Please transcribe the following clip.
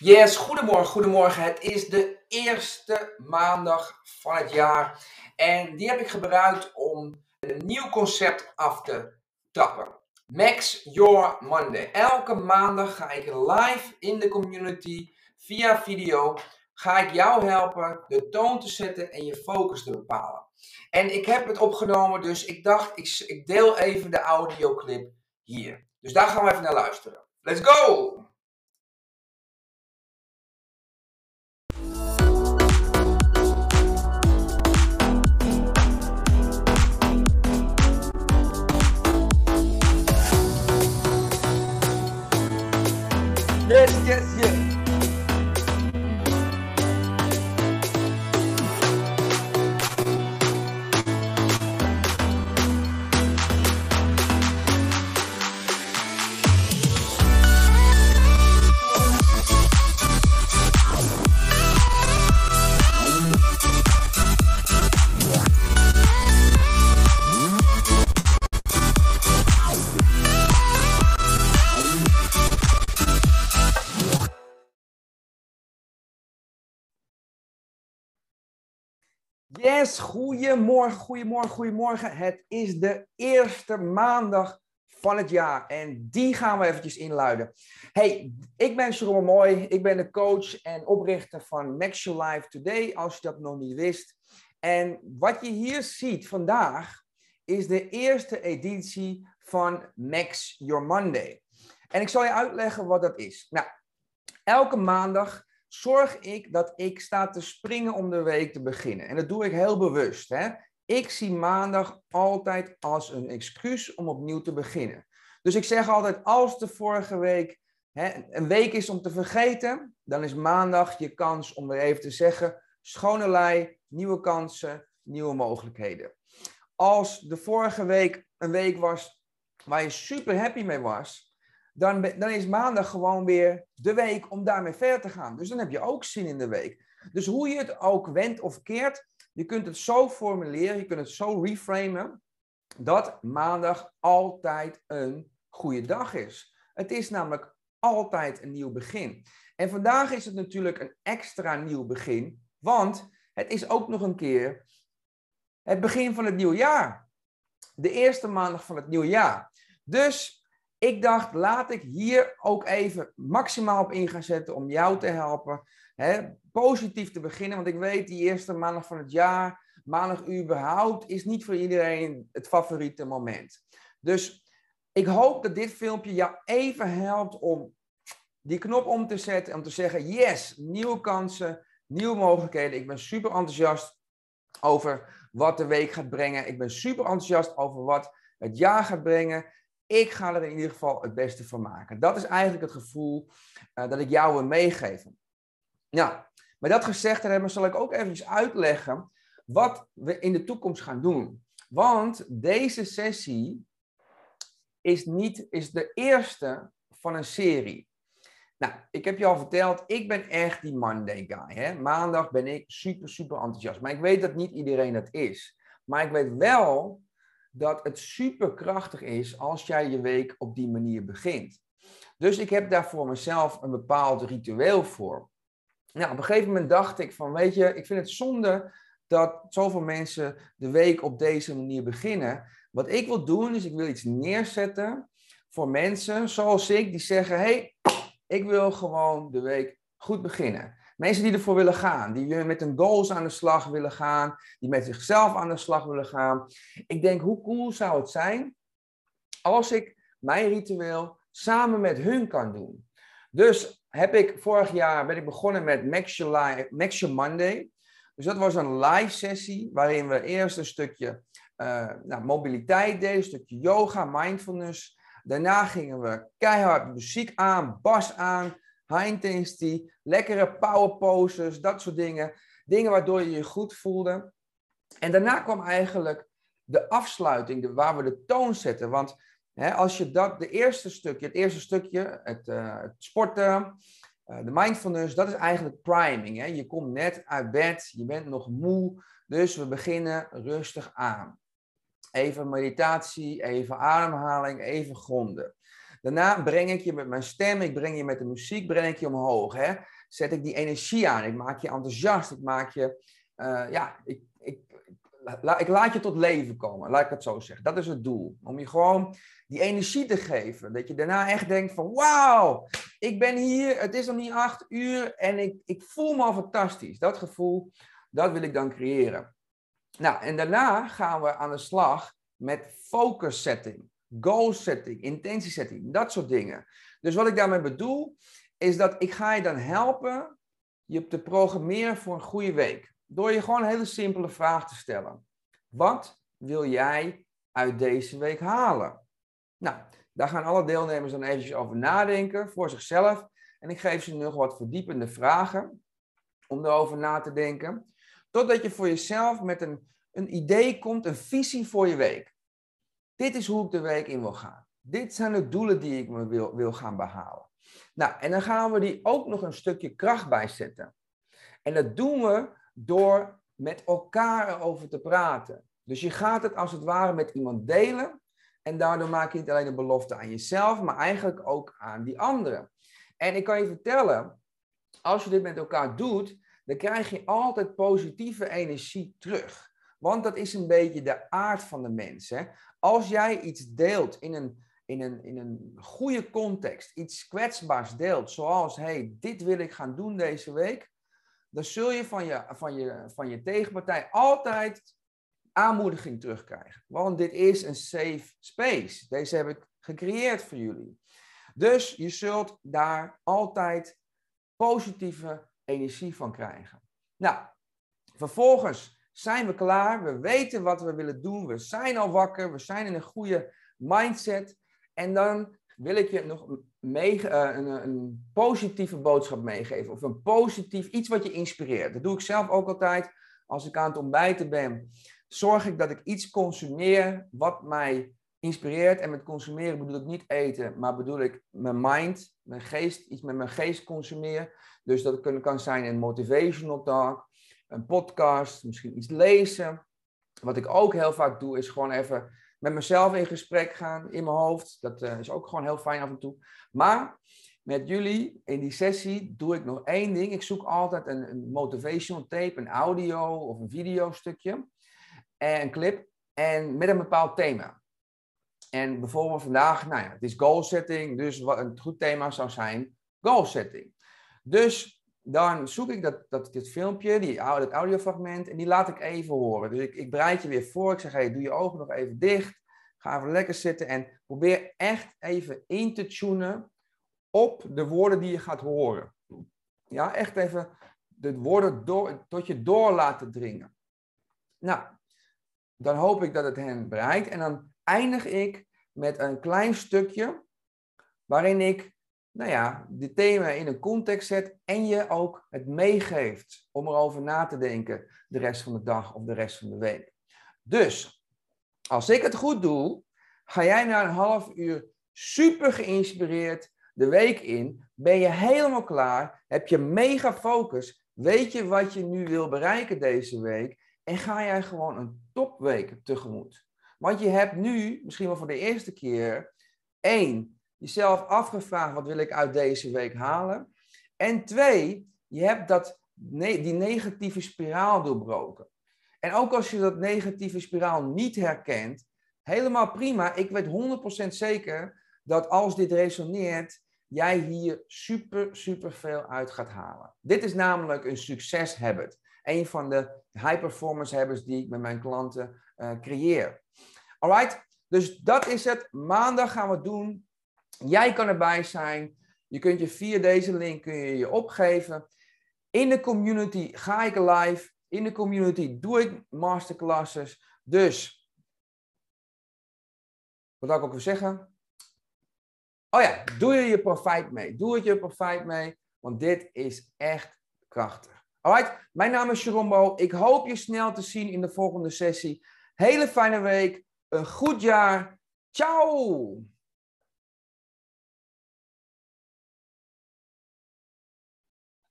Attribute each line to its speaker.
Speaker 1: Yes, goedemorgen, goedemorgen. Het is de eerste maandag van het jaar. En die heb ik gebruikt om een nieuw concept af te tappen. Max Your Monday. Elke maandag ga ik live in de community via video. Ga ik jou helpen de toon te zetten en je focus te bepalen. En ik heb het opgenomen, dus ik dacht, ik, ik deel even de audioclip hier. Dus daar gaan we even naar luisteren. Let's go! Yes, goedemorgen, goedemorgen, goedemorgen. Het is de eerste maandag van het jaar en die gaan we eventjes inluiden. Hey, ik ben Jerome Mooi, ik ben de coach en oprichter van Max Your Life Today, als je dat nog niet wist. En wat je hier ziet vandaag is de eerste editie van Max Your Monday. En ik zal je uitleggen wat dat is. Nou, elke maandag zorg ik dat ik sta te springen om de week te beginnen. En dat doe ik heel bewust. Hè? Ik zie maandag altijd als een excuus om opnieuw te beginnen. Dus ik zeg altijd, als de vorige week hè, een week is om te vergeten, dan is maandag je kans om weer even te zeggen, schone lei, nieuwe kansen, nieuwe mogelijkheden. Als de vorige week een week was waar je super happy mee was, dan, dan is maandag gewoon weer de week om daarmee verder te gaan. Dus dan heb je ook zin in de week. Dus hoe je het ook wendt of keert, je kunt het zo formuleren, je kunt het zo reframen, dat maandag altijd een goede dag is. Het is namelijk altijd een nieuw begin. En vandaag is het natuurlijk een extra nieuw begin, want het is ook nog een keer het begin van het nieuwe jaar. De eerste maandag van het nieuwe jaar. Dus ik dacht, laat ik hier ook even maximaal op in gaan zetten om jou te helpen. Hè, positief te beginnen, want ik weet die eerste maandag van het jaar, maandag überhaupt, is niet voor iedereen het favoriete moment. Dus ik hoop dat dit filmpje jou even helpt om die knop om te zetten. Om te zeggen, yes, nieuwe kansen, nieuwe mogelijkheden. Ik ben super enthousiast over wat de week gaat brengen. Ik ben super enthousiast over wat het jaar gaat brengen ik ga er in ieder geval het beste van maken. Dat is eigenlijk het gevoel uh, dat ik jou wil meegeven. Nou, met dat gezegd hebben, zal ik ook eventjes uitleggen wat we in de toekomst gaan doen. Want deze sessie is, niet, is de eerste van een serie. Nou, ik heb je al verteld, ik ben echt die Monday guy. Hè? Maandag ben ik super, super enthousiast. Maar ik weet dat niet iedereen dat is. Maar ik weet wel dat het superkrachtig is als jij je week op die manier begint. Dus ik heb daar voor mezelf een bepaald ritueel voor. Nou, op een gegeven moment dacht ik van, weet je, ik vind het zonde dat zoveel mensen de week op deze manier beginnen. Wat ik wil doen, is ik wil iets neerzetten voor mensen zoals ik, die zeggen, hey, ik wil gewoon de week goed beginnen. Mensen die ervoor willen gaan, die met hun goals aan de slag willen gaan, die met zichzelf aan de slag willen gaan. Ik denk, hoe cool zou het zijn als ik mijn ritueel samen met hun kan doen. Dus heb ik vorig jaar ben ik begonnen met Max Your, Your Monday. Dus dat was een live sessie waarin we eerst een stukje uh, nou, mobiliteit deden, een stukje yoga, mindfulness. Daarna gingen we keihard muziek aan, bas aan, high intensity, lekkere power poses, dat soort dingen. Dingen waardoor je je goed voelde. En daarna kwam eigenlijk de afsluiting, de, waar we de toon zetten. Want hè, als je dat, de eerste stukje, het eerste stukje, het, het sporten, uh, de mindfulness, dat is eigenlijk priming. Hè? Je komt net uit bed, je bent nog moe, dus we beginnen rustig aan. Even meditatie, even ademhaling, even gronden. Daarna breng ik je met mijn stem, ik breng je met de muziek, breng ik je omhoog. Hè? Zet ik die energie aan, ik maak je enthousiast, ik maak je, uh, ja, ik, ik, ik laat je tot leven komen, laat ik het zo zeggen. Dat is het doel, om je gewoon die energie te geven. Dat je daarna echt denkt van, wauw, ik ben hier, het is nog niet acht uur en ik, ik voel me al fantastisch. Dat gevoel, dat wil ik dan creëren. Nou, en daarna gaan we aan de slag met focus setting, goal setting, intentie setting, dat soort dingen. Dus wat ik daarmee bedoel, is dat ik ga je dan helpen je te programmeren voor een goede week. Door je gewoon een hele simpele vraag te stellen. Wat wil jij uit deze week halen? Nou, daar gaan alle deelnemers dan eventjes over nadenken voor zichzelf. En ik geef ze nog wat verdiepende vragen om erover na te denken. Totdat je voor jezelf met een, een idee komt, een visie voor je week. Dit is hoe ik de week in wil gaan. Dit zijn de doelen die ik me wil, wil gaan behalen. Nou, en dan gaan we die ook nog een stukje kracht bijzetten. En dat doen we door met elkaar erover te praten. Dus je gaat het als het ware met iemand delen. En daardoor maak je niet alleen een belofte aan jezelf, maar eigenlijk ook aan die anderen. En ik kan je vertellen, als je dit met elkaar doet, dan krijg je altijd positieve energie terug. Want dat is een beetje de aard van de mens. Hè? Als jij iets deelt in een, in, een, in een goede context, iets kwetsbaars deelt, zoals, hey, dit wil ik gaan doen deze week, dan zul je van je, van je, van je tegenpartij altijd aanmoediging terugkrijgen. Want dit is een safe space. Deze heb ik gecreëerd voor jullie. Dus je zult daar altijd positieve energie van krijgen. Nou, vervolgens zijn we klaar. We weten wat we willen doen. We zijn al wakker. We zijn in een goede mindset. En dan wil ik je nog mee, uh, een, een, positieve boodschap meegeven. Of een positief iets wat je inspireert. Dat doe ik zelf ook altijd als ik aan het ontbijten ben zorg ik dat ik iets consumeer wat mij inspireert. En met consumeren bedoel ik niet eten, maar bedoel ik mijn mind, mijn geest, iets met mijn geest consumeren. Dus dat kan zijn een motivational talk, een podcast, misschien iets lezen. Wat ik ook heel vaak doe, is gewoon even met mezelf in gesprek gaan in mijn hoofd. Dat uh, is ook gewoon heel fijn af en toe. Maar met jullie in die sessie doe ik nog één ding. Ik zoek altijd een, een motivational tape, een audio of een video stukje en een clip en met een bepaald thema. En bijvoorbeeld vandaag, nou ja, het is goal setting, dus wat een goed thema zou zijn goal setting. Dus dan zoek ik dat, dat, dit filmpje, die, dat audiofragment, en die laat ik even horen. Dus ik, ik bereid je weer voor, ik zeg, hey, doe je ogen nog even dicht, ga even lekker zitten en probeer echt even in te tunen op de woorden die je gaat horen. Ja, echt even de woorden door, tot je door laten dringen. Nou, dan hoop ik dat het hen bereikt. En dan eindig ik met een klein stukje waarin ik, nou ja, dit thema in een context zet en je ook het meegeeft om erover na te denken de rest van de dag of de rest van de week. Dus, als ik het goed doe, ga jij na een half uur super geïnspireerd de week in, ben je helemaal klaar, heb je mega focus, weet je wat je nu wil bereiken deze week en ga jij gewoon een topweek tegemoet. Want je hebt nu, misschien wel voor de eerste keer, één, jezelf afgevraagd wat wil ik uit deze week halen. En twee, je hebt dat, die negatieve spiraal doorbroken. En ook als je dat negatieve spiraal niet herkent, helemaal prima. Ik weet 100% zeker dat als dit resoneert, jij hier super, super veel uit gaat halen. Dit is namelijk een succeshabit een van de high performance habits die ik met mijn klanten uh, creëer. Alright, dus dat is het. Maandag gaan we doen. Jij kan erbij zijn. Je kunt je via deze link kun je, je opgeven. In de community ga ik live. In de community doe ik masterclasses. Dus, wat wil ik ook weer zeggen? Oh ja, doe je je profijt mee. Doe het je profijt mee, want dit is echt krachtig. Alright, mijn naam is Jerombo. Ik hoop je snel te zien in de volgende sessie. Hele fijne week, een goed jaar. Ciao!